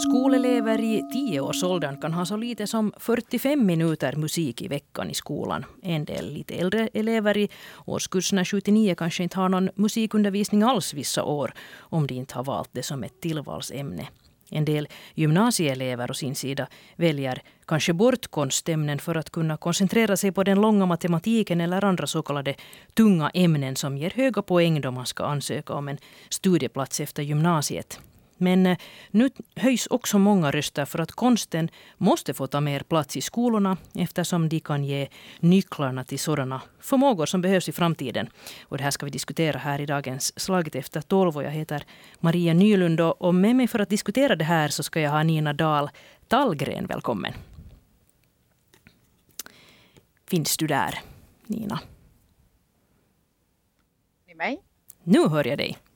Skolelever i tioårsåldern kan ha så lite som 45 minuter musik i veckan i skolan. En del lite äldre elever i årskurserna 79 kanske inte har någon musikundervisning alls vissa år om de inte har valt det som ett tillvalsämne. En del gymnasieelever å sin sida väljer kanske bort konstämnen för att kunna koncentrera sig på den långa matematiken eller andra så kallade tunga ämnen som ger höga poäng då man ska ansöka om en studieplats efter gymnasiet. Men eh, nu höjs också många röster för att konsten måste få ta mer plats i skolorna eftersom de kan ge nycklarna till sådana förmågor som behövs i framtiden. Och det här ska vi diskutera här i dagens Slaget efter tolv. Och jag heter Maria Nylund och med mig för att diskutera det här så ska jag ha Nina Dahl Tallgren. Välkommen. Finns du där, Nina? Ni mig? Nu hör jag dig.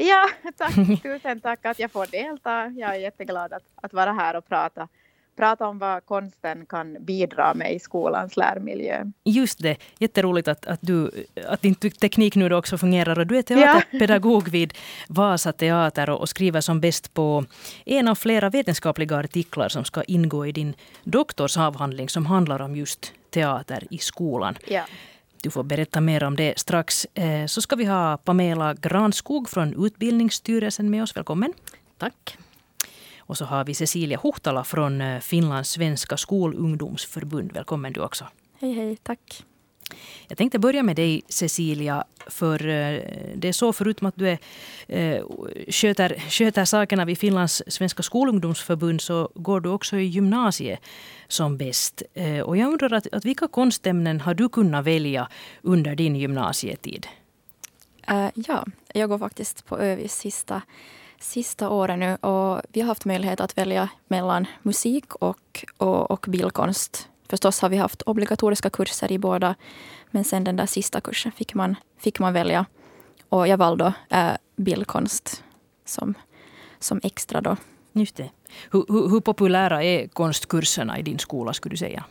Ja, tack. Tusen tack att jag får delta. Jag är jätteglad att, att vara här och prata, prata om vad konsten kan bidra med i skolans lärmiljö. Just det, jätteroligt att, att, du, att din teknik nu också fungerar. Och du är teaterpedagog ja. vid Vasa Teater och, och skriver som bäst på en av flera vetenskapliga artiklar som ska ingå i din doktorsavhandling som handlar om just teater i skolan. Ja. Du får berätta mer om det strax. Eh, så ska vi ha Pamela Granskog från Utbildningsstyrelsen med oss. Välkommen. Tack. Och så har vi Cecilia Huhtala från eh, Finlands svenska skolungdomsförbund. Välkommen du också. Hej, hej. Tack. Jag tänkte börja med dig Cecilia. För eh, det är så förutom att du är, eh, sköter, sköter sakerna vid Finlands svenska skolungdomsförbund så går du också i gymnasiet som bäst. Eh, och jag undrar att, att vilka konstämnen har du kunnat välja under din gymnasietid? Uh, ja, jag går faktiskt på ÖVIS sista, sista året nu och vi har haft möjlighet att välja mellan musik och, och, och bildkonst. Förstås har vi haft obligatoriska kurser i båda, men sen den där sista kursen fick man, fick man välja. Och jag valde uh, bildkonst som, som extra då. Just det. Hur, hur, hur, populära är konstkurserna i din skola skulle du säga?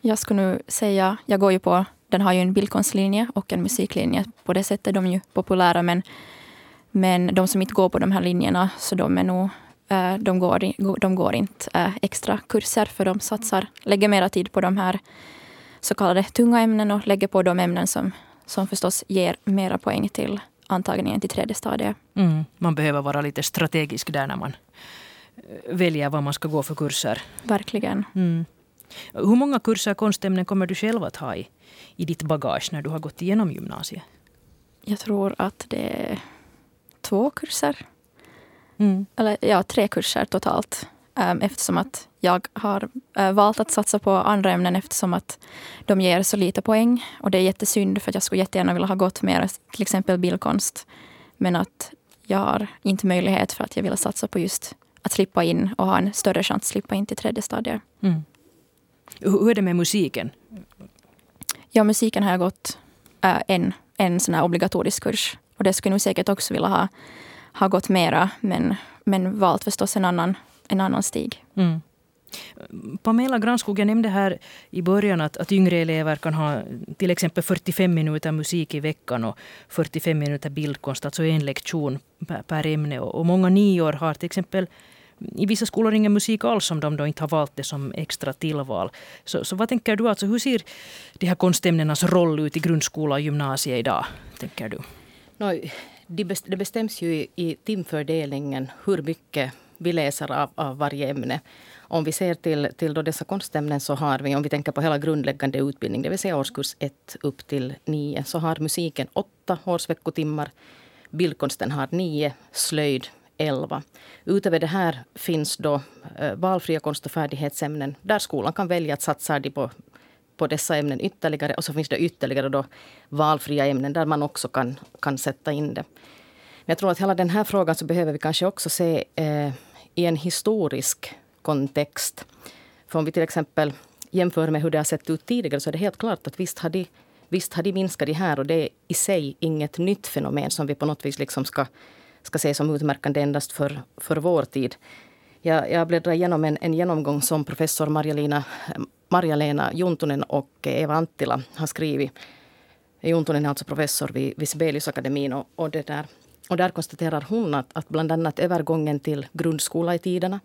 Jag skulle nu säga, jag går ju på, den har ju en bildkonstlinje och en musiklinje. På det sättet är de ju populära men, men de som inte går på de här linjerna så de är nog eh, de går, de går inte äh, extra kurser för de satsar, lägger mera tid på de här så kallade tunga ämnen och lägger på de ämnen som, som förstås ger mera poäng till antagningen till tredje stadiet. Mm, man behöver vara lite strategisk där när man eh, väljer vad man ska gå för kurser. Verkligen. Mm. Hur många kurser konstämnen kommer du själv att ha i, i ditt bagage när du har gått igenom gymnasiet? Jag tror att det är två kurser. Mm. Eller ja, tre kurser totalt. Um, eftersom att jag har uh, valt att satsa på andra ämnen eftersom att de ger så lite poäng. Och det är jättesynd för jag skulle jättegärna vilja ha gått mer, till exempel bildkonst. Men att jag har inte möjlighet för att jag vill satsa på just att slippa in och ha en större chans att slippa in till tredje stadiet. Mm. Hur är det med musiken? Ja, musiken har jag gått uh, en, en sån obligatorisk kurs. Och det skulle jag säkert också vilja ha, ha gått mera, men, men valt förstås en annan en annan stig. Mm. Pamela Granskog, jag nämnde här i början att, att yngre elever kan ha till exempel 45 minuter musik i veckan och 45 minuter bildkonst, alltså en lektion per, per ämne. Och, och många nior har till exempel i vissa skolor ingen musik alls om de då inte har valt det som extra tillval. Så, så vad tänker du? Alltså, hur ser de här konstämnenas roll ut i grundskola och gymnasiet idag? tänker du? No, det bestäms ju i timfördelningen hur mycket vi läser av, av varje ämne. Om vi ser till, till då dessa konstämnen så har vi, om vi tänker på hela grundläggande utbildning, det vill säga årskurs 1 upp till 9, så har musiken 8 årsveckotimmar. Bildkonsten har 9, slöjd 11. Utöver det här finns då eh, valfria konst och färdighetsämnen där skolan kan välja att satsa på, på dessa ämnen ytterligare. Och så finns det ytterligare då valfria ämnen där man också kan, kan sätta in det. Men jag tror att hela den här frågan så behöver vi kanske också se eh, i en historisk kontext. För om vi till exempel jämför med hur det har sett ut tidigare så är det helt klart att visst har de, visst har de minskat de här och det är i sig inget nytt fenomen som vi på något vis liksom ska, ska se som utmärkande endast för, för vår tid. Jag, jag bläddrar igenom en, en genomgång som professor Marja-Lena Juntunen och Eva Anttila har skrivit. Juntunen är alltså professor vid, vid Sibeliusakademin och, och det där och där konstaterar hon att, att bland annat övergången till grundskola i tiderna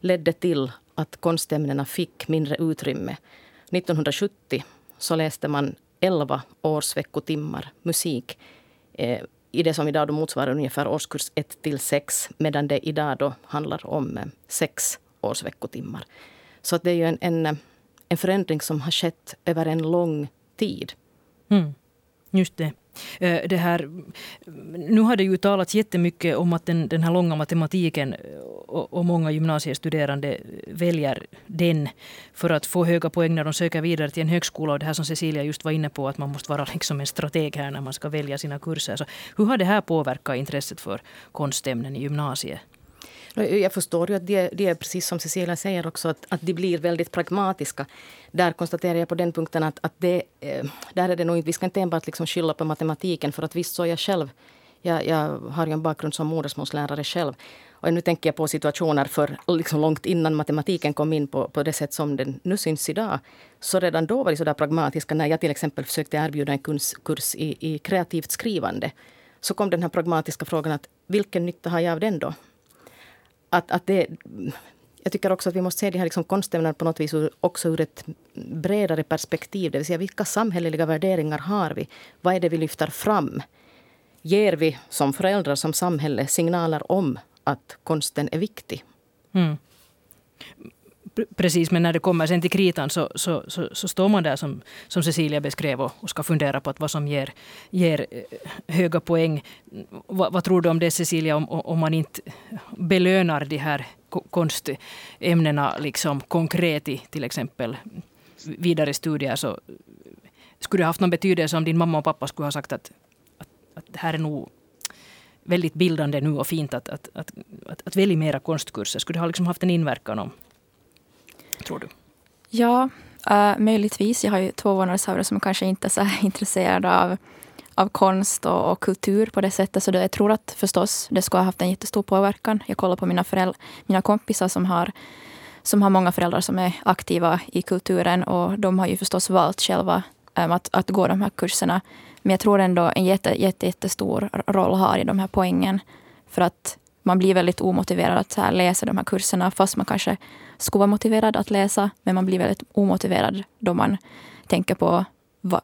ledde till att konstämnena fick mindre utrymme. 1970 så läste man 11 årsveckotimmar musik eh, i det som idag då motsvarar ungefär årskurs 1 till 6 medan det idag då handlar om eh, 6 årsveckotimmar. Så att det är ju en, en, en förändring som har skett över en lång tid. Mm. Just det. Eh, det här, nu har det ju talats jättemycket om att den, den här långa matematiken eh, och, och, många gymnasiestuderande väljer den för att få höga poäng när de söker vidare till en högskola. Och det här som Cecilia just var inne på, att man måste vara liksom en strateg här när man ska välja sina kurser. Så hur har det här påverkat intresset för konstämnen i gymnasiet? Jag förstår ju att de, det är precis som Cecilia säger också, att, att de blir väldigt pragmatiska. Där konstaterar jag på den punkten att, att det, eh, där är det nog inte, vi ska inte enbart liksom skylla på matematiken, för att visst så är jag själv jag, jag har ju en bakgrund som modersmålslärare själv. Och nu tänker jag på situationer för liksom långt innan matematiken kom in på, på det sätt som den nu syns idag. Så redan då var de så där pragmatiska. När jag till exempel försökte erbjuda en kurs, kurs i, i kreativt skrivande så kom den här pragmatiska frågan att vilken nytta har jag av den då? Att, att det, jag tycker också att vi måste se de här liksom konstämnena på något vis också ur ett bredare perspektiv. Det vill säga vilka samhälleliga värderingar har vi? Vad är det vi lyfter fram? Ger vi som föräldrar, som samhälle signaler om att konsten är viktig? Mm. Precis, men när det kommer sen till kritan så, så, så, så, står man där som, som Cecilia beskrev och, och ska fundera på att vad som ger, ger eh, höga poäng. Vad, vad, tror du om det Cecilia, om, om man inte belönar de här konstämnena liksom konkret i till exempel vidare studier så skulle det haft någon betydelse om din mamma och pappa skulle ha sagt att, att, att det här är nog väldigt bildande nu och fint att, att, att, att, att välja mera konstkurser. Skulle det ha liksom haft en inverkan om, tror du? Ja, uh, möjligtvis. Jag har ju två vårdnadshavare som kanske inte är så intresserade av, av konst och, och, kultur på det sättet. Så det, jag tror att förstås det skulle ha haft en jättestor påverkan. Jag kollar på mina, föräldrar, mina kompisar som har, som har många föräldrar som är aktiva i kulturen. Och de har ju förstås valt själva um, att, att gå de här kurserna. Men jag tror ändå en jätte, jätte, jättestor roll har i de här poängen. För att man blir väldigt omotiverad att här, läsa de här kurserna fast man kanske skulle vara motiverad att läsa. Men man blir väldigt omotiverad då man tänker på vad,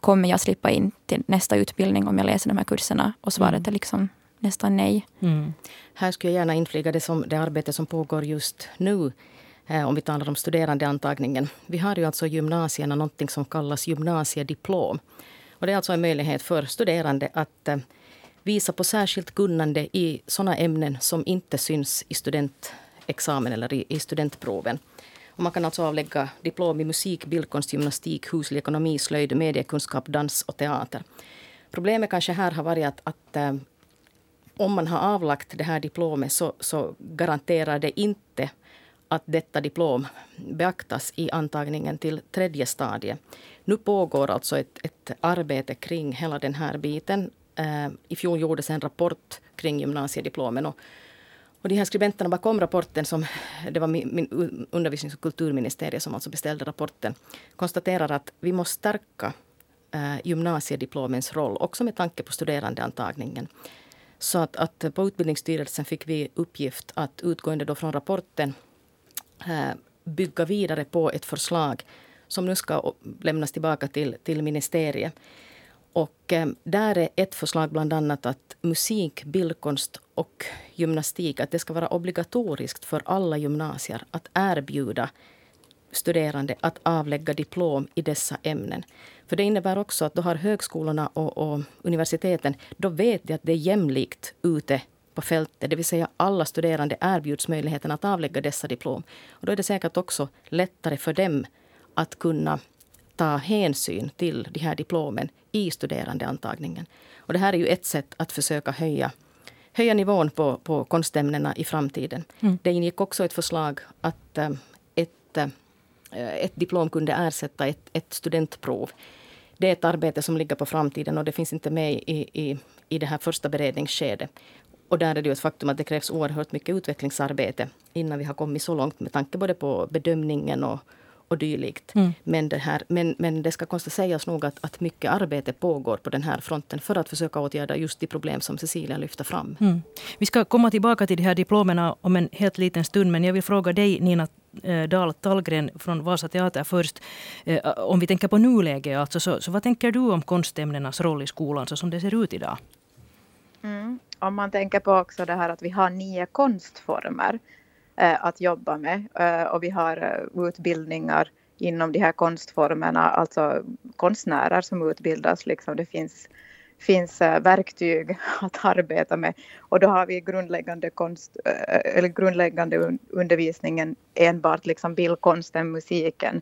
kommer jag slippa in till nästa utbildning om jag läser de här kurserna? Och svaret mm. är liksom nästan nej. Mm. Här skulle jag gärna inflyga det, som, det arbete som pågår just nu eh, om vi talar om studerandeantagningen. Vi har ju alltså gymnasierna någonting som kallas gymnasiediplom. Och det är alltså en möjlighet för studerande att eh, visa på särskilt kunnande i såna ämnen som inte syns i studentexamen eller i, i studentproven. Och man kan alltså avlägga diplom i musik, bildkonst, gymnastik, huslig ekonomi, slöjd, mediekunskap, dans och teater. Problemet kanske här har varit att, att äh, om man har avlagt det här diplomet så, så garanterar det inte att detta diplom beaktas i antagningen till tredje stadiet. Nu pågår alltså ett, ett arbete kring hela den här biten eh, I fjol gjordes en rapport kring gymnasiediplomen. Och, och de här skribenterna bakom rapporten, som, det var min, min undervisnings och kulturministeriet som alltså beställde rapporten, konstaterar att vi måste stärka eh, gymnasiediplomens roll, också med tanke på studerandeantagningen. Så att, att på Utbildningsstyrelsen fick vi uppgift att utgående då från rapporten eh, bygga vidare på ett förslag som nu ska lämnas tillbaka till, till ministeriet och eh, där är ett förslag bland annat att musik, bildkonst och gymnastik att det ska vara obligatoriskt för alla gymnasier att erbjuda studerande att avlägga diplom i dessa ämnen. För det innebär också att då har högskolorna och, och universiteten, då vet de att det är jämlikt ute på fältet. Det vill säga alla studerande erbjuds möjligheten att avlägga dessa diplom. Och då är det säkert också lättare för dem att kunna ta hänsyn till de här diplomen i studerandeantagningen. Och det här är ju ett sätt att försöka höja, höja nivån på, på konstämnena i framtiden. Mm. Det ingick också ett förslag att äh, ett, äh, ett diplom kunde ersätta ett, ett studentprov. Det är ett arbete som ligger på framtiden och det finns inte med i, i, i det här första beredningsskedet. Och där är det ju ett faktum att det krävs oerhört mycket utvecklingsarbete innan vi har kommit så långt med tanke både på bedömningen och, och dylikt. Mm. Men, det här, men, men det ska konsta sägas nog att, att mycket arbete pågår på den här fronten för att försöka åtgärda just de problem som Cecilia lyfter fram. Mm. Vi ska komma tillbaka till de här diplomerna om en helt liten stund, men jag vill fråga dig Nina eh, Dahl Tallgren från Vasa Teater först. Eh, om vi tänker på nuläget, alltså, så, så vad tänker du om konstämnenas roll i skolan så som det ser ut idag? Mm. Om man tänker på också det här att vi har nio konstformer Eh, att jobba med eh, och vi har eh, utbildningar inom de här konstformerna, alltså konstnärer som utbildas. Liksom. Det finns, finns verktyg att arbeta med och då har vi grundläggande, konst, eller grundläggande undervisningen enbart liksom bildkonsten, musiken,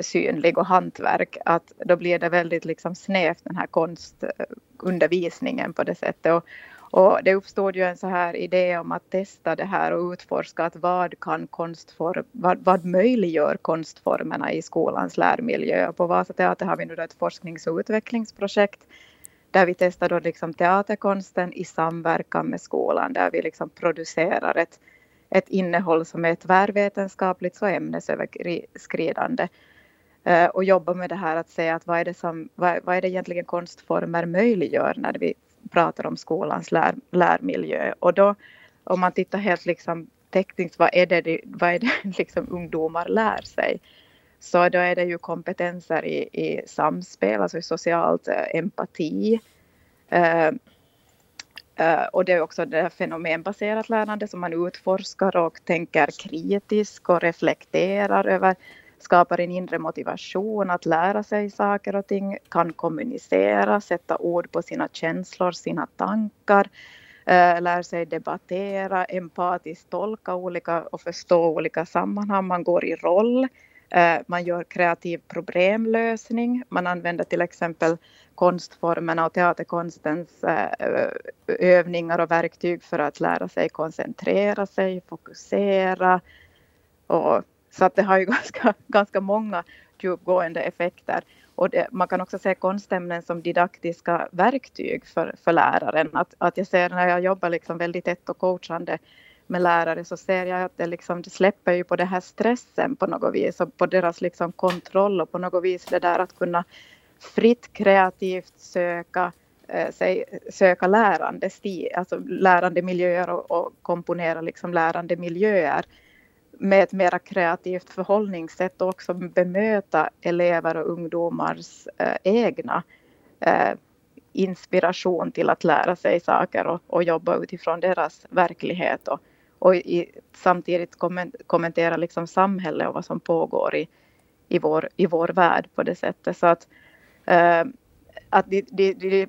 synlig och hantverk. Att då blir det väldigt liksom snävt den här konstundervisningen på det sättet. Och, och det uppstod ju en så här idé om att testa det här och utforska att vad kan konstform, vad, vad möjliggör konstformerna i skolans lärmiljö. På Vasa Teater har vi nu ett forsknings och utvecklingsprojekt där vi testar då liksom teaterkonsten i samverkan med skolan, där vi liksom producerar ett, ett innehåll som är tvärvetenskapligt och ämnesöverskridande eh, och jobbar med det här att se att vad är det, som, vad, vad är det egentligen konstformer möjliggör när vi pratar om skolans lär, lärmiljö. Och då om man tittar helt liksom tekniskt, vad är det, vad är det liksom ungdomar lär sig? Så då är det ju kompetenser i, i samspel, alltså i socialt eh, empati. Äh, äh, och det är också det fenomenbaserat lärande som man utforskar och tänker kritiskt och reflekterar över skapar en inre motivation att lära sig saker och ting, kan kommunicera, sätta ord på sina känslor, sina tankar, eh, lär sig debattera, empatiskt tolka olika och förstå olika sammanhang, man går i roll, eh, man gör kreativ problemlösning, man använder till exempel konstformerna och teaterkonstens eh, övningar och verktyg för att lära sig koncentrera sig, fokusera och så att det har ju ganska, ganska många djupgående effekter. Och det, man kan också se konstämnen som didaktiska verktyg för, för läraren. Att, att jag ser när jag jobbar liksom väldigt tätt och coachande med lärare så ser jag att det, liksom, det släpper ju på den här stressen på något vis och på deras liksom kontroll och på något vis det där att kunna fritt kreativt söka eh, sig, söka lärande, sti, alltså lärande miljöer och, och komponera liksom lärande miljöer med ett mera kreativt förhållningssätt och också bemöta elever och ungdomars eh, egna eh, inspiration till att lära sig saker och, och jobba utifrån deras verklighet och, och i, samtidigt kommentera liksom samhället och vad som pågår i, i, vår, i vår värld på det sättet. Så att, eh, att det, det, det,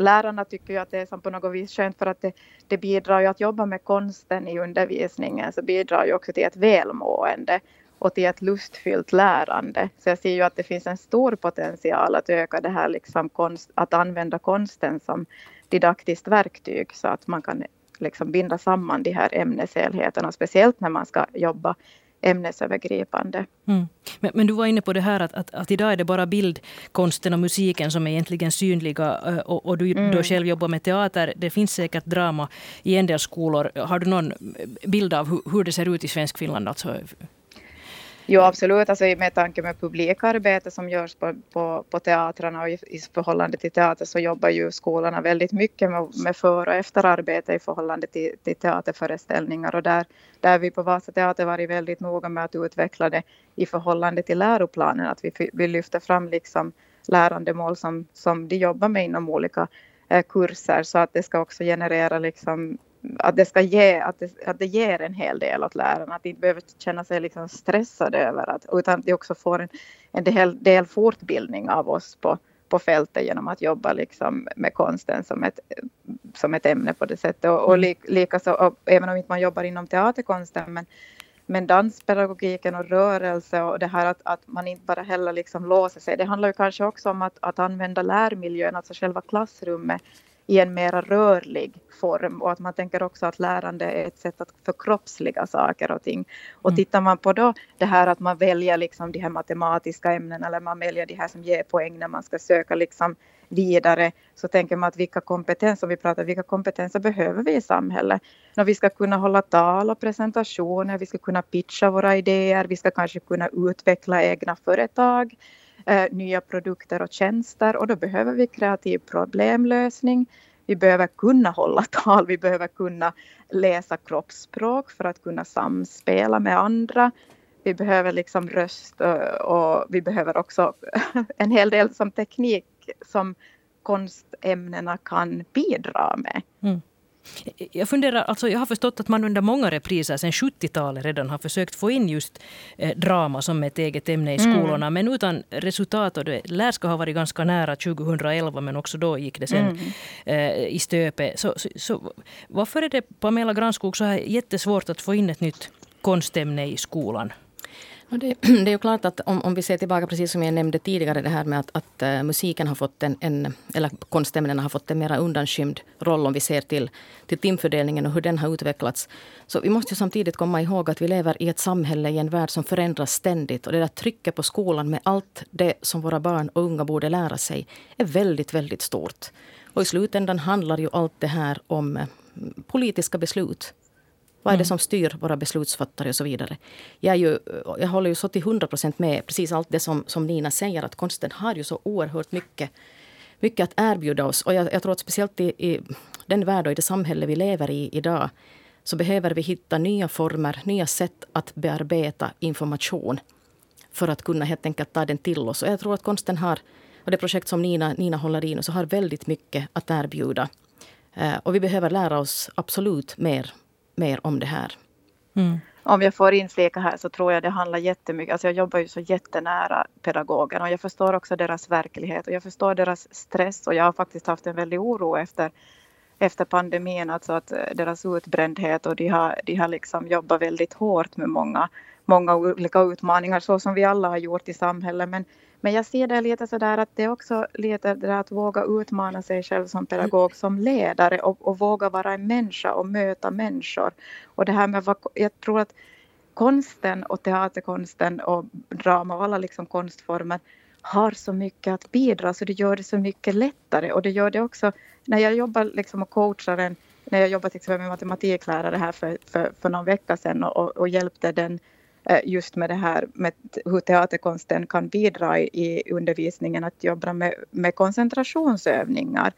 lärarna tycker ju att det är som på något vis skönt för att det, det bidrar ju att jobba med konsten i undervisningen så bidrar ju också till ett välmående och till ett lustfyllt lärande. Så jag ser ju att det finns en stor potential att öka det här liksom konst, att använda konsten som didaktiskt verktyg så att man kan liksom binda samman de här ämneshelheterna, speciellt när man ska jobba ämnesövergripande. Mm. Men, men, du var inne på det här att, att, att, idag är det bara bildkonsten och musiken som är egentligen synliga eh, och, och du mm. då själv jobbar med teater. Det finns säkert drama i en del skolor. Har du någon bild av hur, hur det ser ut i svensk Finland? Alltså, Jo, absolut. Alltså, med tanke med publikarbete som görs på, på, på teatrarna och i, i förhållande till teater så jobbar ju skolorna väldigt mycket med, med för och efterarbete i förhållande till, till teaterföreställningar. Och där, där vi på Vasa Teater varit väldigt noga med att utveckla det i förhållande till läroplanen, att vi, vi lyfter fram liksom lärandemål som, som de jobbar med inom olika eh, kurser. Så att det ska också generera liksom att det ska ge, att det, att det ger en hel del åt lärarna, att de inte behöver känna sig liksom stressade över att, utan de också får en, en del, del fortbildning av oss på, på fältet genom att jobba liksom med konsten som ett, som ett ämne på det sättet. Och, och mm. li, likaså, och även om inte man jobbar inom teaterkonsten, men, men danspedagogiken och rörelse och det här att, att man inte bara heller liksom låser sig. Det handlar ju kanske också om att, att använda lärmiljön, alltså själva klassrummet i en mera rörlig form och att man tänker också att lärande är ett sätt att förkroppsliga saker och ting. Och mm. tittar man på då det här att man väljer liksom de här matematiska ämnena eller man väljer de här som ger poäng när man ska söka liksom vidare så tänker man att vilka kompetenser, om vi pratar vilka kompetenser behöver vi i samhället? När vi ska kunna hålla tal och presentationer, vi ska kunna pitcha våra idéer, vi ska kanske kunna utveckla egna företag, eh, nya produkter och tjänster och då behöver vi kreativ problemlösning. Vi behöver kunna hålla tal, vi behöver kunna läsa kroppsspråk för att kunna samspela med andra. Vi behöver liksom röst och, vi behöver också en hel del som teknik som konstämnena kan bidra med. Mm. Jag funderar, alltså jag har förstått att man under många repriser sedan 70-talet redan har försökt få in just eh, drama som ett eget ämne i mm. skolorna, mm. men utan resultat. Och det lär ska ha varit ganska nära 2011, men också då gick det sen mm. eh, i stöpe. Så, så, så, varför är det, Pamela Granskog, så här jättesvårt att få in ett nytt konstämne i skolan? Det, det, är ju klart att om, om vi ser tillbaka, precis som jag nämnde tidigare, det här med att, att uh, musiken har fått en, en, eller konstämnena har fått en mera undanskymd roll om vi ser till, till timfördelningen och hur den har utvecklats. Så vi måste samtidigt komma ihåg att vi lever i ett samhälle, i en värld som förändras ständigt. Och det där trycket på skolan med allt det som våra barn och unga borde lära sig är väldigt, väldigt stort. Och i slutändan handlar ju allt det här om eh, politiska beslut vad är det mm. som styr våra beslutsfattare och så vidare? Jag, är ju, jag håller ju så till hundra procent med precis allt det som, som Nina säger att konsten har ju så oerhört mycket, mycket att erbjuda oss. Och jag, jag tror att speciellt i, i, den värld och i det samhälle vi lever i idag så behöver vi hitta nya former, nya sätt att bearbeta information för att kunna helt enkelt ta den till oss. Och jag tror att konsten har, och det projekt som Nina, Nina håller i nu, så har väldigt mycket att erbjuda. Uh, och vi behöver lära oss absolut mer mer om det här. Mm. Om jag får inflika här så tror jag det handlar jättemycket, alltså jag jobbar ju så jättenära pedagogerna och jag förstår också deras verklighet och jag förstår deras stress och jag har faktiskt haft en väldig oro efter efter pandemin, alltså att eh, deras utbrändhet och de har, de har liksom jobbat väldigt hårt med många, många olika utmaningar så som vi alla har gjort i samhället. Men men jag ser det lite så där att det också lite det att våga utmana sig själv som pedagog, som ledare och, och våga vara en människa och möta människor. Och det här med vad, jag tror att konsten och teaterkonsten och drama och alla liksom konstformer har så mycket att bidra så det gör det så mycket lättare och det gör det också när jag jobbar liksom och coachar en när jag jobbade till exempel med matematiklärare här för, för, för någon vecka sedan och, och hjälpte den Eh, just med det här med hur teaterkonsten kan bidra i undervisningen att jobba med, med koncentrationsövningar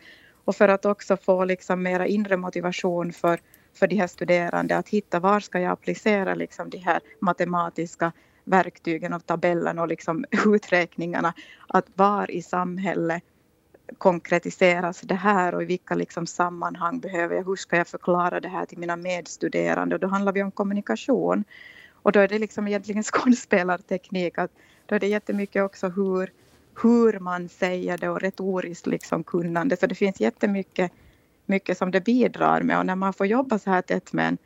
och för att också få liksom mera inre motivation för, för de här studerande att hitta var ska jag applicera liksom de här matematiska verktygen och tabellerna och liksom uträkningarna. Att var i samhället konkretiseras det här och i vilka liksom sammanhang behöver jag, hur ska jag förklara det här till mina medstuderande och då handlar vi om kommunikation. Och då är det liksom egentligen skådespelarteknik. Att då är det jättemycket också hur, hur man säger det och retoriskt liksom kunnande. Så det finns jättemycket mycket som det bidrar med. Och när man får jobba så här tätt med en,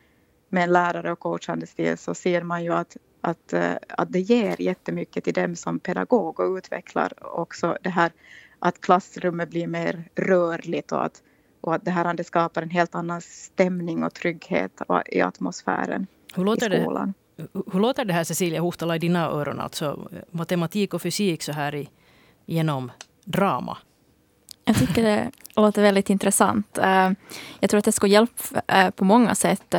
med en lärare och coachande stil så ser man ju att, att, eh, att det ger jättemycket till dem som pedagog och utvecklar också det här att klassrummet blir mer rörligt och att, och att det här det skapar en helt annan stämning och trygghet i atmosfären Hur låter i skolan. Det? Hur låter det här Cecilia Huhtala i dina öron? Alltså eh, matematik och fysik så här i, genom drama. Jag tycker det låter väldigt intressant. Eh, jag tror att det skulle hjälpa eh, på många sätt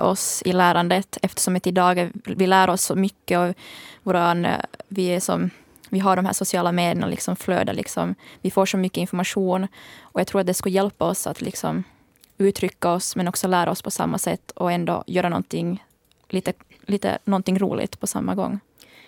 oss i lärandet eftersom att idag vi lär oss så mycket och våran, vi, är som, vi har de här sociala medierna liksom flödar. Liksom. Vi får så mycket information och jag tror att det skulle hjälpa oss att liksom uttrycka oss men också lära oss på samma sätt och ändå göra någonting lite, lite någonting roligt på samma gång.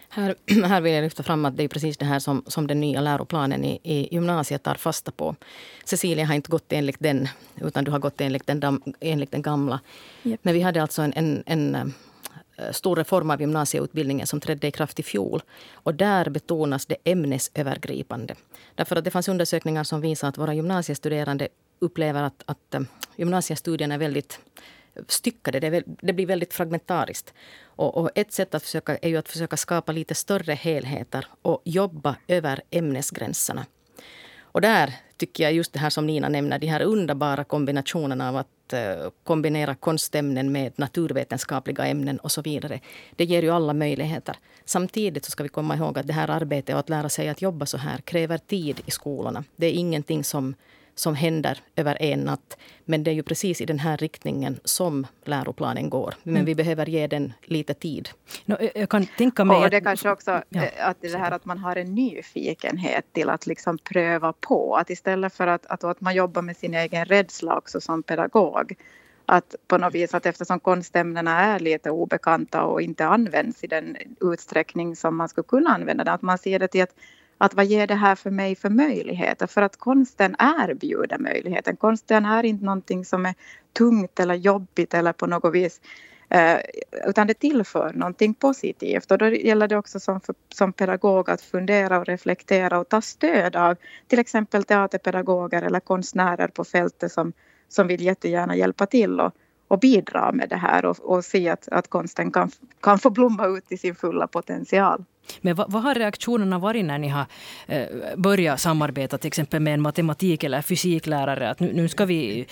Här, här vill jag lyfta fram att det är precis det här som, som den nya läroplanen i, i gymnasiet tar fasta på. Cecilia har inte gått enligt den, utan du har gått enligt den, enligt den gamla. Yep. Men vi hade alltså en, en, en eh, stor reform av gymnasieutbildningen som trädde i kraft i fjol. Och där betonas det ämnesövergripande. Därför att det fanns undersökningar som visar att våra gymnasiestuderande upplever att, att eh, gymnasiestudierna är väldigt styckade. Det, det blir väldigt fragmentariskt. Och, och, ett sätt att försöka är ju att försöka skapa lite större helheter och jobba över ämnesgränserna. Och där tycker jag just det här som Nina nämner, de här underbara kombinationerna av att eh, kombinera konstämnen med naturvetenskapliga ämnen och så vidare. Det ger ju alla möjligheter. Samtidigt så ska vi komma ihåg att det här arbetet och att lära sig att jobba så här kräver tid i skolorna. Det är ingenting som som händer över en natt. Men det är ju precis i den här riktningen som läroplanen går. Men mm. vi behöver ge den lite tid. No, jag kan tänka mig och det att, kanske också ja, eh, att det här att man har en nyfikenhet till att liksom pröva på. Att istället för att, att, att man jobbar med sin egen rädsla också som pedagog att på något vis att eftersom konstämnena är lite obekanta och inte används i den utsträckning som man skulle kunna använda det, att man ser det till att att vad ger det här för mig för möjligheter? För att konsten erbjuder möjligheten. Konsten är inte någonting som är tungt eller jobbigt eller på något vis eh, utan det tillför någonting positivt och då gäller det också som, som pedagog att fundera och reflektera och ta stöd av till exempel teaterpedagoger eller konstnärer på fältet som, som vill jättegärna hjälpa till och, och bidra med det här och, och se att, att konsten kan, kan få blomma ut i sin fulla potential. Men vad, vad, har reaktionerna varit när ni har eh, börjat samarbeta till exempel med en matematik eller fysiklärare? Att nu, nu ska vi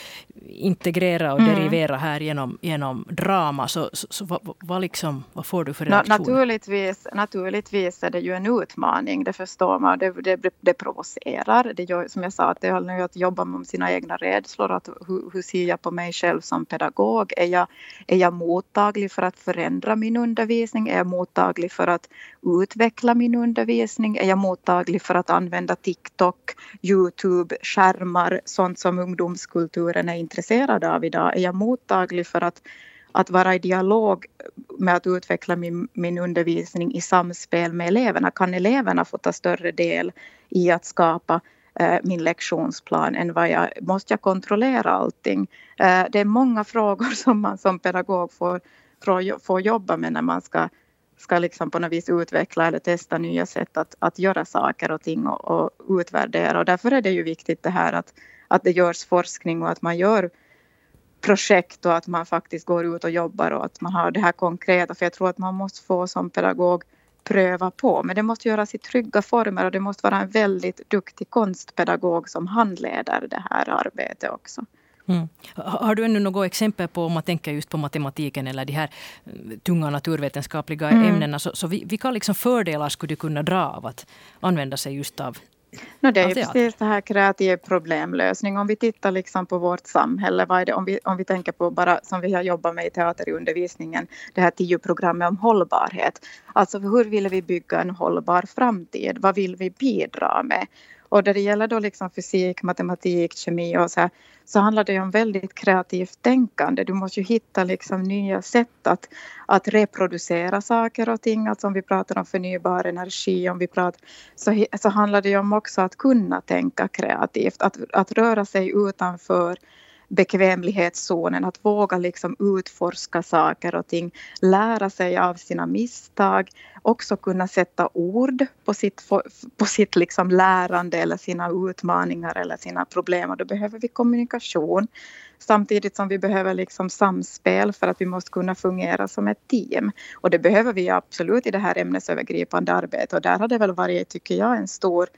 integrera och mm. derivera här genom, genom drama. Så, så, så vad, vad, liksom, vad får du för reaktioner? Naturligtvis, naturligtvis är det ju en utmaning, det förstår man. Det, det, det provocerar. Det gör, som jag sa, att det handlar ju att jobba med sina egna rädslor. Att, hur, hur ser jag på mig själv som pedagog? Är jag, är jag mottaglig för att förändra min undervisning? Är jag mottaglig för att utveckla min undervisning? Är jag mottaglig för att använda TikTok, Youtube, skärmar, sånt som ungdomskulturen är intresserad av idag? Är jag mottaglig för att, att vara i dialog med att utveckla min, min undervisning i samspel med eleverna? Kan eleverna få ta större del i att skapa eh, min lektionsplan än vad jag... Måste jag kontrollera allting? Eh, det är många frågor som man som pedagog får, får jobba med när man ska ska liksom på något vis utveckla eller testa nya sätt att, att göra saker och ting och, och utvärdera. Och därför är det ju viktigt det här att, att det görs forskning och att man gör projekt och att man faktiskt går ut och jobbar och att man har det här konkreta. För jag tror att man måste få som pedagog pröva på. Men det måste göras i trygga former och det måste vara en väldigt duktig konstpedagog som handleder det här arbetet också. Mm. Har du ännu något exempel på, om man tänker just på matematiken eller de här eh, tunga naturvetenskapliga mm. ämnena, så, så vilka liksom fördelar skulle du kunna dra av att använda sig just av No, det är ju precis det här kreativ problemlösning. Om vi tittar liksom på vårt samhälle, vad är det, om, vi, om vi tänker på bara som vi har jobbat med i teaterundervisningen, det här tio programmet om hållbarhet. Alltså hur vill vi bygga en hållbar framtid? Vad vill vi bidra med? Och där det gäller då liksom fysik, matematik, kemi och så här, så handlar det om väldigt kreativt tänkande. Du måste ju hitta liksom nya sätt att, att reproducera saker och ting. Alltså om vi pratar om förnybar energi, om vi pratar, så, så handlar det ju om också att kunna tänka kreativt, att, att röra sig utanför bekvämlighetszonen, att våga liksom utforska saker och ting, lära sig av sina misstag, också kunna sätta ord på sitt, på sitt liksom lärande eller sina utmaningar eller sina problem och då behöver vi kommunikation samtidigt som vi behöver liksom samspel för att vi måste kunna fungera som ett team. Och det behöver vi absolut i det här ämnesövergripande arbetet och där har det väl varit, tycker jag, en stor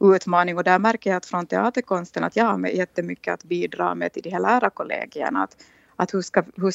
utmaning och där märker jag att från teaterkonsten att jag har jättemycket att bidra med till de här lärarkollegierna. Att, att hur, ska, hur,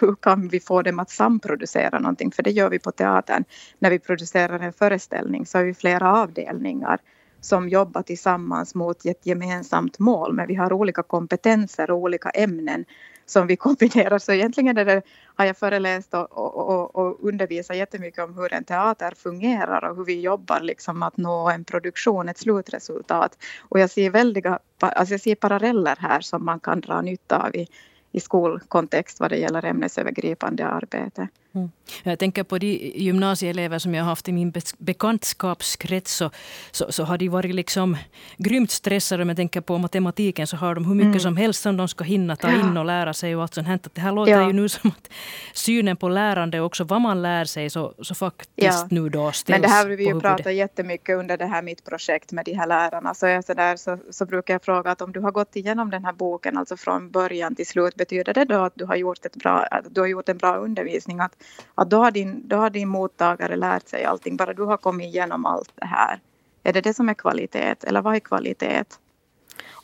hur kan vi få dem att samproducera någonting? För det gör vi på teatern. När vi producerar en föreställning så har vi flera avdelningar som jobbar tillsammans mot ett gemensamt mål. Men vi har olika kompetenser och olika ämnen som vi kombinerar. Så egentligen är det, har jag föreläst och, och, och undervisat jättemycket om hur en teater fungerar och hur vi jobbar liksom att nå en produktion, ett slutresultat. Och jag ser väldiga, alltså jag ser paralleller här som man kan dra nytta av i, i skolkontext vad det gäller ämnesövergripande arbete. Mm. Jag tänker på de gymnasieelever som jag har haft i min bekantskapskrets så, så, så har de varit liksom grymt stressade. Om jag tänker på matematiken så har de hur mycket mm. som helst som de ska hinna ta in och lära sig. och allt sånt här. Det här låter ja. ju nu som att synen på lärande och också vad man lär sig så, så faktiskt ja. nu då ställs Men det här har vi ju pratat jättemycket under det här mitt projekt med de här lärarna. Så, jag så, där, så, så brukar jag fråga att om du har gått igenom den här boken, alltså från början till slut, betyder det då att du har gjort, ett bra, att du har gjort en bra undervisning? Att att då har, din, då har din mottagare lärt sig allting, bara du har kommit igenom allt det här. Är det det som är kvalitet eller vad är kvalitet?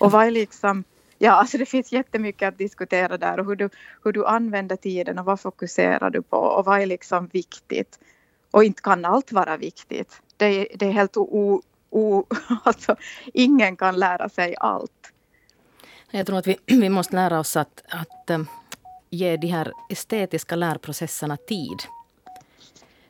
Och vad är liksom Ja, alltså det finns jättemycket att diskutera där och hur du, hur du använder tiden och vad fokuserar du på och vad är liksom viktigt. Och inte kan allt vara viktigt. Det är, det är helt o, o, alltså ingen kan lära sig allt. Jag tror att vi, vi måste lära oss att, att eh, ge de här estetiska lärprocesserna tid.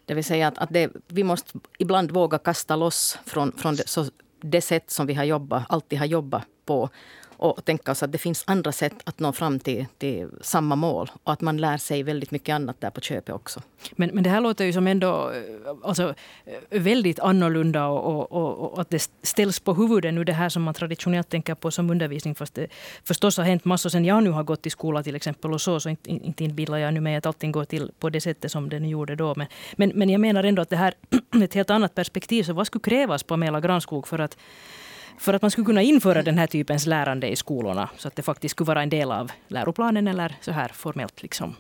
Det vill säga att, att det, vi måste ibland våga kasta loss från, från det, så, det sätt som vi har jobbat, alltid har jobbat på och tänka oss att det finns andra sätt att nå fram till, till samma mål och att man lär sig väldigt mycket annat där på köpet också. Men, men det här låter ju som ändå eh, alltså, eh, väldigt annorlunda och, och, och, att det ställs på huvudet nu det här som man traditionellt tänker på som undervisning fast det förstås har hänt massor sen jag nu har gått i skola till exempel och så, så inte, inte inbillar jag nu mig att allting går till på det sättet som det nu gjorde då. Men, men, men jag menar ändå att det här är ett helt annat perspektiv. Så vad skulle krävas på Pamela Granskog för att för att man skulle kunna införa den här typens lärande i skolorna så att det faktiskt skulle vara en del av läroplanen eller så här formellt liksom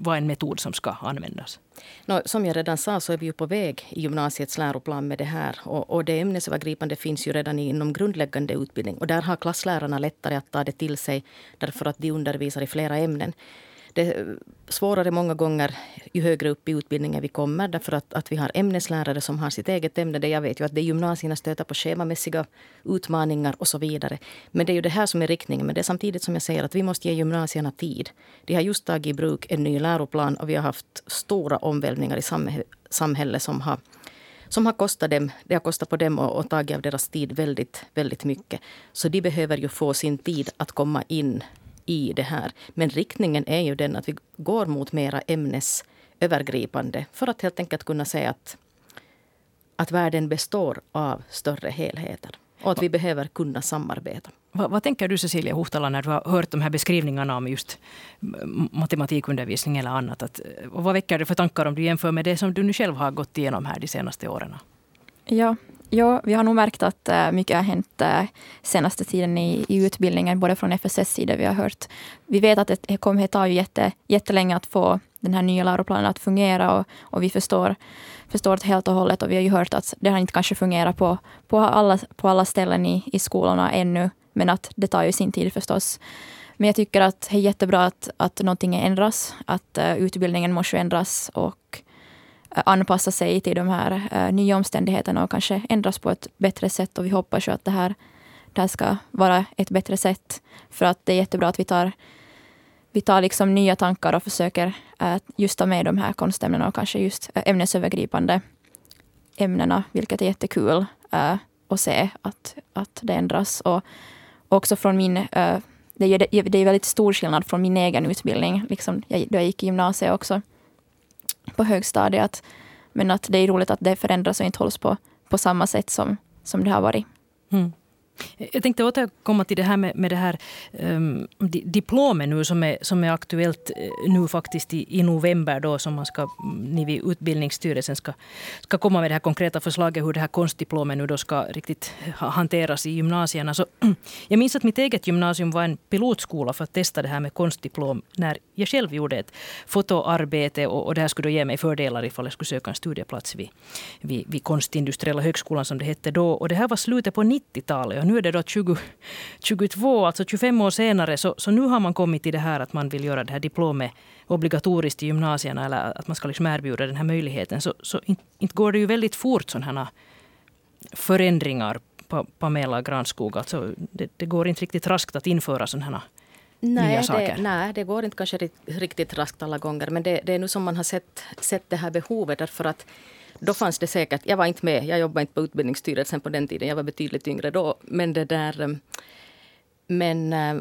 vad en metod som ska användas? No, som jag redan sa så är vi ju på väg i gymnasiets läroplan med det här. Och, och det ämnesövergripande finns ju redan inom grundläggande utbildning. Och där har klasslärarna lättare att ta det till sig därför att de undervisar i flera ämnen det är svårare många gånger ju högre upp i utbildningen vi kommer. Därför att, att vi har ämneslärare som har sitt eget ämne. Det jag vet ju att det gymnasierna stöter på schemamässiga utmaningar och så vidare. Men det är ju det här som är riktningen. Men det är samtidigt som jag säger att vi måste ge gymnasierna tid. De har just tagit i bruk en ny läroplan och vi har haft stora omvälvningar i samhället som har som har kostat dem, det har kostat på dem och, och tagit av deras tid väldigt, väldigt mycket. Så de behöver ju få sin tid att komma in i det här. Men riktningen är ju den att vi går mot mera ämnesövergripande för att helt enkelt kunna säga att, att världen består av större helheter och att vi behöver kunna samarbeta. Vad, vad, tänker du Cecilia Huhtala när du har hört de här beskrivningarna om just matematikundervisning eller annat? Att, vad väcker det för tankar om du jämför med det som du nu själv har gått igenom här de senaste åren? Ja, Ja, vi har nog märkt att eh, mycket har hänt eh, senaste tiden i, i utbildningen, både från FSS sida vi har hört. Vi vet att det kommer att ta ju jätte, jättelänge att få den här nya läroplanen att fungera och, och vi förstår, förstår det helt och hållet och vi har ju hört att det har inte kanske fungerat på, på, alla, på alla ställen i, i skolorna ännu, men att det tar ju sin tid förstås. Men jag tycker att det är jättebra att, att någonting ändras, att eh, utbildningen måste ändras och Eh, anpassa sig till de här uh, nya omständigheterna och kanske ändras på ett bättre sätt. Och vi hoppas ju att det här, det här ska vara ett bättre sätt. För att det är jättebra att vi tar, vi tar liksom nya tankar och försöker uh, just ta med de här konstämnena och kanske just uh, ämnesövergripande ämnena, vilket är jättekul uh, att se att, att det ändras. Och också från min uh, det är, det är väldigt stor skillnad från min egen utbildning, liksom, jag, då jag gick i gymnasiet också på högstadiet. Men att det är roligt att det förändras och inte hålls på, på samma sätt som, som det har varit. Mm. Jag tänkte återkomma till det här med, med det här ehm, um, diplomet nu som är, som är aktuellt eh, nu faktiskt i, i november då som man ska, mm, ni vid Utbildningsstyrelsen ska, ska komma med det här konkreta förslaget hur det här konstdiplomet nu då ska riktigt hanteras i gymnasierna. Så, jag minns att mitt eget gymnasium var en pilotskola för att testa det här med konstdiplom när jag själv gjorde ett fotoarbete och, och det här skulle då ge mig fördelar ifall jag skulle söka en studieplats vid, vid, vid Konstindustriella högskolan som det hette då. Och det här var slutet på 90-talet och nu är det då 20, 22, alltså 25 år senare. Så, så nu har man kommit till det här att man vill göra det här diplomet obligatoriskt i gymnasierna eller att man ska liksom erbjuda den här möjligheten. Så, så inte, inte går det ju väldigt fort sådana här förändringar Pamela Granskog. Alltså, det, det, går inte riktigt raskt att införa sådana här nej. Det, nej, det går inte kanske riktigt raskt alla gånger. Men det, det är nu som man har sett, sett det här behovet. Därför att då fanns det säkert, jag var inte med, jag jobbade inte på Utbildningsstyrelsen på den tiden, jag var betydligt yngre då. Men det där... Eh, men äh,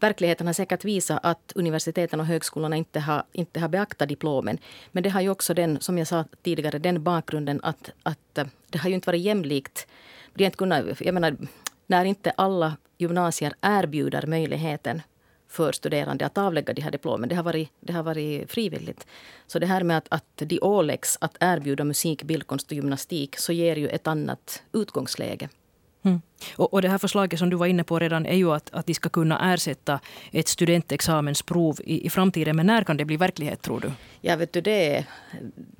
verkligheten har säkert visat att universiteten och högskolorna inte har, inte har beaktat diplomen. Men det har ju också den, som jag sa tidigare, den bakgrunden att, att eh, det har ju inte varit jämlikt. Det inte kunnat, jag menar, när inte alla gymnasier erbjuder möjligheten för studerande att avlägga de här diplomen. Det har varit, det har varit frivilligt. Så det här med att, att de åläggs att erbjuda musik, bildkonst och gymnastik så ger ju ett annat utgångsläge. Mm. Och, och, det här förslaget som du var inne på redan är ju att, att de ska kunna ersätta ett studentexamensprov i, i framtiden. Men när kan det bli verklighet tror du? Ja, vet du, det,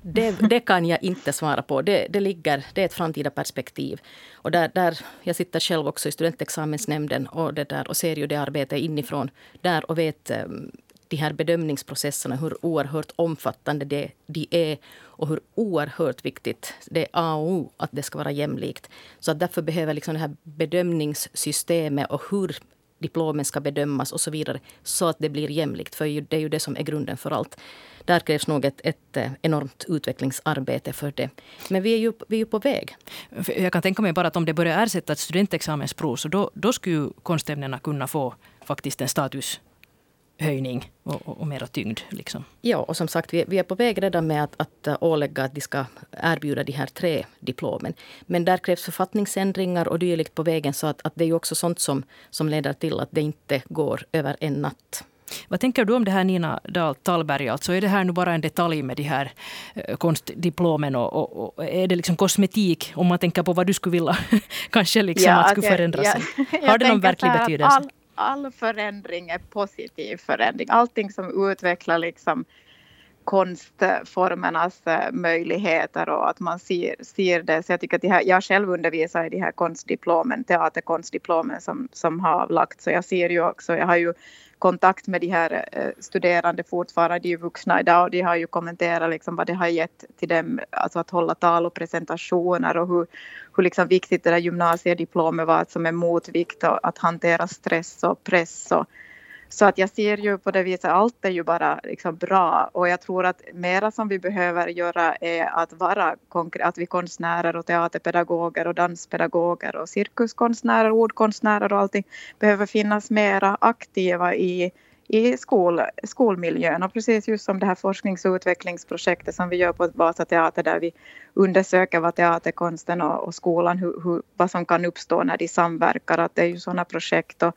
det, det kan jag inte svara på. Det, det, ligger, det är ett framtida perspektiv. Och där, där, jag sitter själv också i studentexamensnämnden och, det där, och ser ju det arbetet inifrån där och vet ehm, de här bedömningsprocesserna, hur oerhört omfattande det, de är och hur oerhört viktigt det är A och O att det ska vara jämlikt. Så att därför behöver liksom det här bedömningssystemet och hur diplomen ska bedömas och så vidare, så att det blir jämlikt. För det är ju det som är grunden för allt. Där krävs nog ett, ett eh, enormt utvecklingsarbete för det. Men vi är ju, vi är ju på väg. Jag kan tänka mig bara att om det börjar ersätta ett studentexamensprov, så då, då skulle ju konstämnena kunna få faktiskt en status höjning och, och, och mera tyngd. Liksom. Ja, och som sagt, vi, vi är på väg redan med att, att äh, ålägga att de ska erbjuda de här tre diplomen. Men där krävs författningsändringar och dylikt på vägen så att, att det är också sånt som, som leder till att det inte går över en natt. Vad tänker du om det här Nina Dahl Tallberg? Alltså är det här nu bara en detalj med de här äh, konstdiplomen och, och, och, är det liksom kosmetik om man tänker på vad du skulle vilja kanske liksom ja, att skulle förändras? Har det någon verklig betydelse? All, all förändring är positiv förändring. Allting som utvecklar liksom konstformernas eh, möjligheter och att man ser, ser det. Så jag tycker att här, jag själv undervisar i de här konstdiplomen, teaterkonstdiplomen som, som har lagts. Så jag ser ju också, jag har ju kontakt med de här eh, studerande fortfarande, de är ju vuxna idag och de har ju kommenterat liksom vad det har gett till dem, alltså att hålla tal och presentationer och hur, hur liksom viktigt det där gymnasiediplomet var som en motvikt och att hantera stress och press och så att jag ser ju på det viset, allt är ju bara liksom bra och jag tror att mera som vi behöver göra är att vara att vi konstnärer och teaterpedagoger och danspedagoger och cirkuskonstnärer, ordkonstnärer och allting behöver finnas mera aktiva i i skol, skolmiljön och precis just som det här forsknings och utvecklingsprojektet som vi gör på Vasa Teater där vi undersöker vad teaterkonsten och, och skolan, hur, hur, vad som kan uppstå när de samverkar. Att det är ju sådana projekt och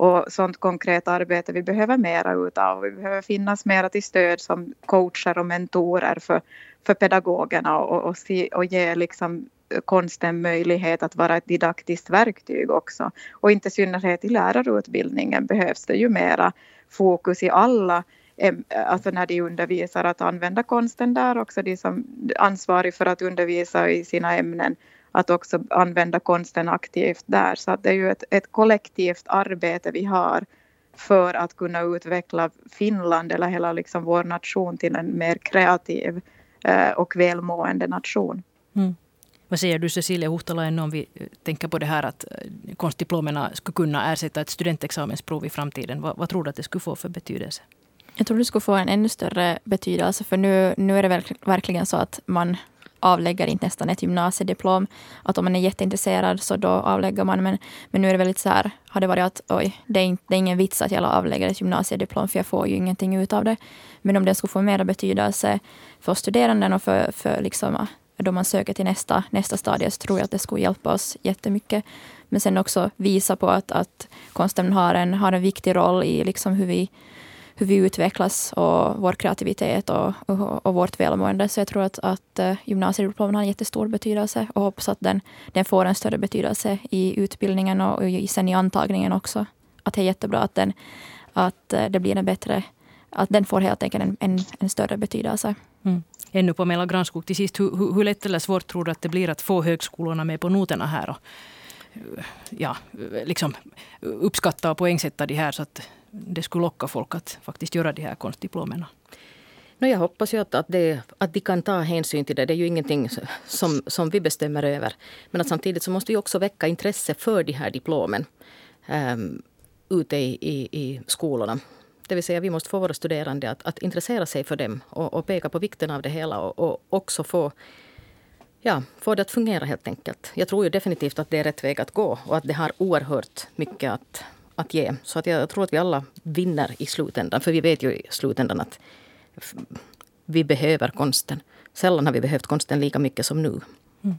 och sånt konkret arbete vi behöver mera utav. Vi behöver finnas mera till stöd som coacher och mentorer för, för pedagogerna och, och, se, och ge liksom konsten möjlighet att vara ett didaktiskt verktyg också. Och inte i synnerhet i lärarutbildningen behövs det ju mera fokus i alla alltså när de undervisar att använda konsten där också, de som är ansvariga för att undervisa i sina ämnen att också använda konsten aktivt där. Så att det är ju ett, ett kollektivt arbete vi har för att kunna utveckla Finland eller hela liksom vår nation till en mer kreativ eh, och välmående nation. Mm. Vad säger du Cecilia Huhtalainen om vi tänker på det här att eh, konstdiplomerna skulle kunna ersätta ett studentexamensprov i framtiden? Vad, vad tror du att det skulle få för betydelse? Jag tror det skulle få en ännu större betydelse, för nu, nu är det verkligen så att man avlägger inte nästan ett gymnasiediplom. Att om man är jätteintresserad så då avlägger man. Men, men nu är det väldigt så här, har det varit att oj, det är, inte, det är ingen vits att jag avlägger ett gymnasiediplom för jag får ju ingenting ut av det. Men om det skulle få mer betydelse för studeranden och för, för liksom, då man söker till nästa, nästa stadie så tror jag att det skulle hjälpa oss jättemycket. Men sen också visa på att, att konsten har en, har en viktig roll i liksom hur vi hur vi utvecklas och vår kreativitet och, och, och vårt välmående. Så jag tror att, att eh, gymnasiediplomen har en jättestor betydelse och hoppas att den, den får en större betydelse i utbildningen och, och sen i antagningen också. Att det är jättebra att, den, att eh, det blir en bättre att den får helt enkelt en, en, en större betydelse. Mm. Ännu på Mela Granskog, till sist, hur, hur, hur lätt eller svårt tror du att det blir att få högskolorna med på noterna här? Och, ja, liksom uppskatta och poängsätta de här så att det skulle locka folk att faktiskt göra de här konstdiplomerna? No, jag hoppas ju att, att, det, att de kan ta hänsyn till det. Det är ju ingenting som, som vi bestämmer över. Men att samtidigt så måste vi också väcka intresse för de här diplomen um, ute i, i, i skolorna. Det vill säga vi måste få våra studerande att, att intressera sig för dem och, och peka på vikten av det hela och, och också få Ja, få det att fungera helt enkelt. Jag tror ju definitivt att det är rätt väg att gå och att det har oerhört mycket att, att ge. Så att jag tror att vi alla vinner i slutändan. För vi vet ju i slutändan att vi behöver konsten. Sällan har vi behövt konsten lika mycket som nu. Mm.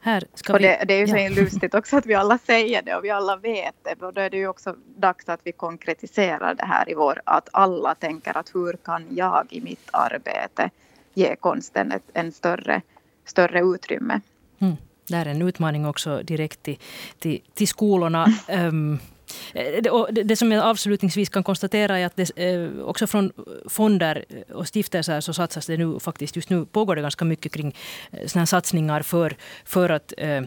Här ska och det, det är ju så ja. lustigt också att vi alla säger det och vi alla vet det. Och då är det ju också dags att vi konkretiserar det här i vår... Att alla tänker att hur kan jag i mitt arbete ge konsten ett, en större, större utrymme. Mm. Det är en utmaning också direkt till, till, till skolorna. Um, Eh, det, det, som jag avslutningsvis kan konstatera är att det, eh, också från fonder och stiftelser så satsas det nu faktiskt just nu pågår det ganska mycket kring eh, såna satsningar för, för att eh,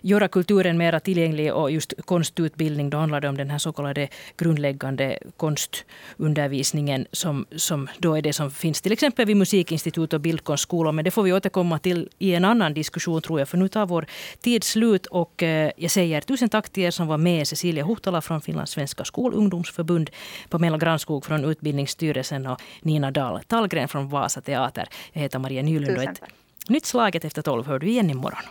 göra kulturen mer tillgänglig och just konstutbildning. Då handlar det om den här så kallade grundläggande konstundervisningen som, som då är det som finns till exempel vid musikinstitut och bildkonstskolor. Men det får vi återkomma till i en annan diskussion tror jag. För nu tar vår tid slut och eh, jag säger tusen tack till er som var med. Cecilia Huhtala från Finlands svenska skolungdomsförbund, Pamela Granskog från Utbildningsstyrelsen och Nina Dahl Tallgren från Vasa Teater. Jag heter Maria Nylund. Ett nytt Slaget efter tolv hör du igen imorgon.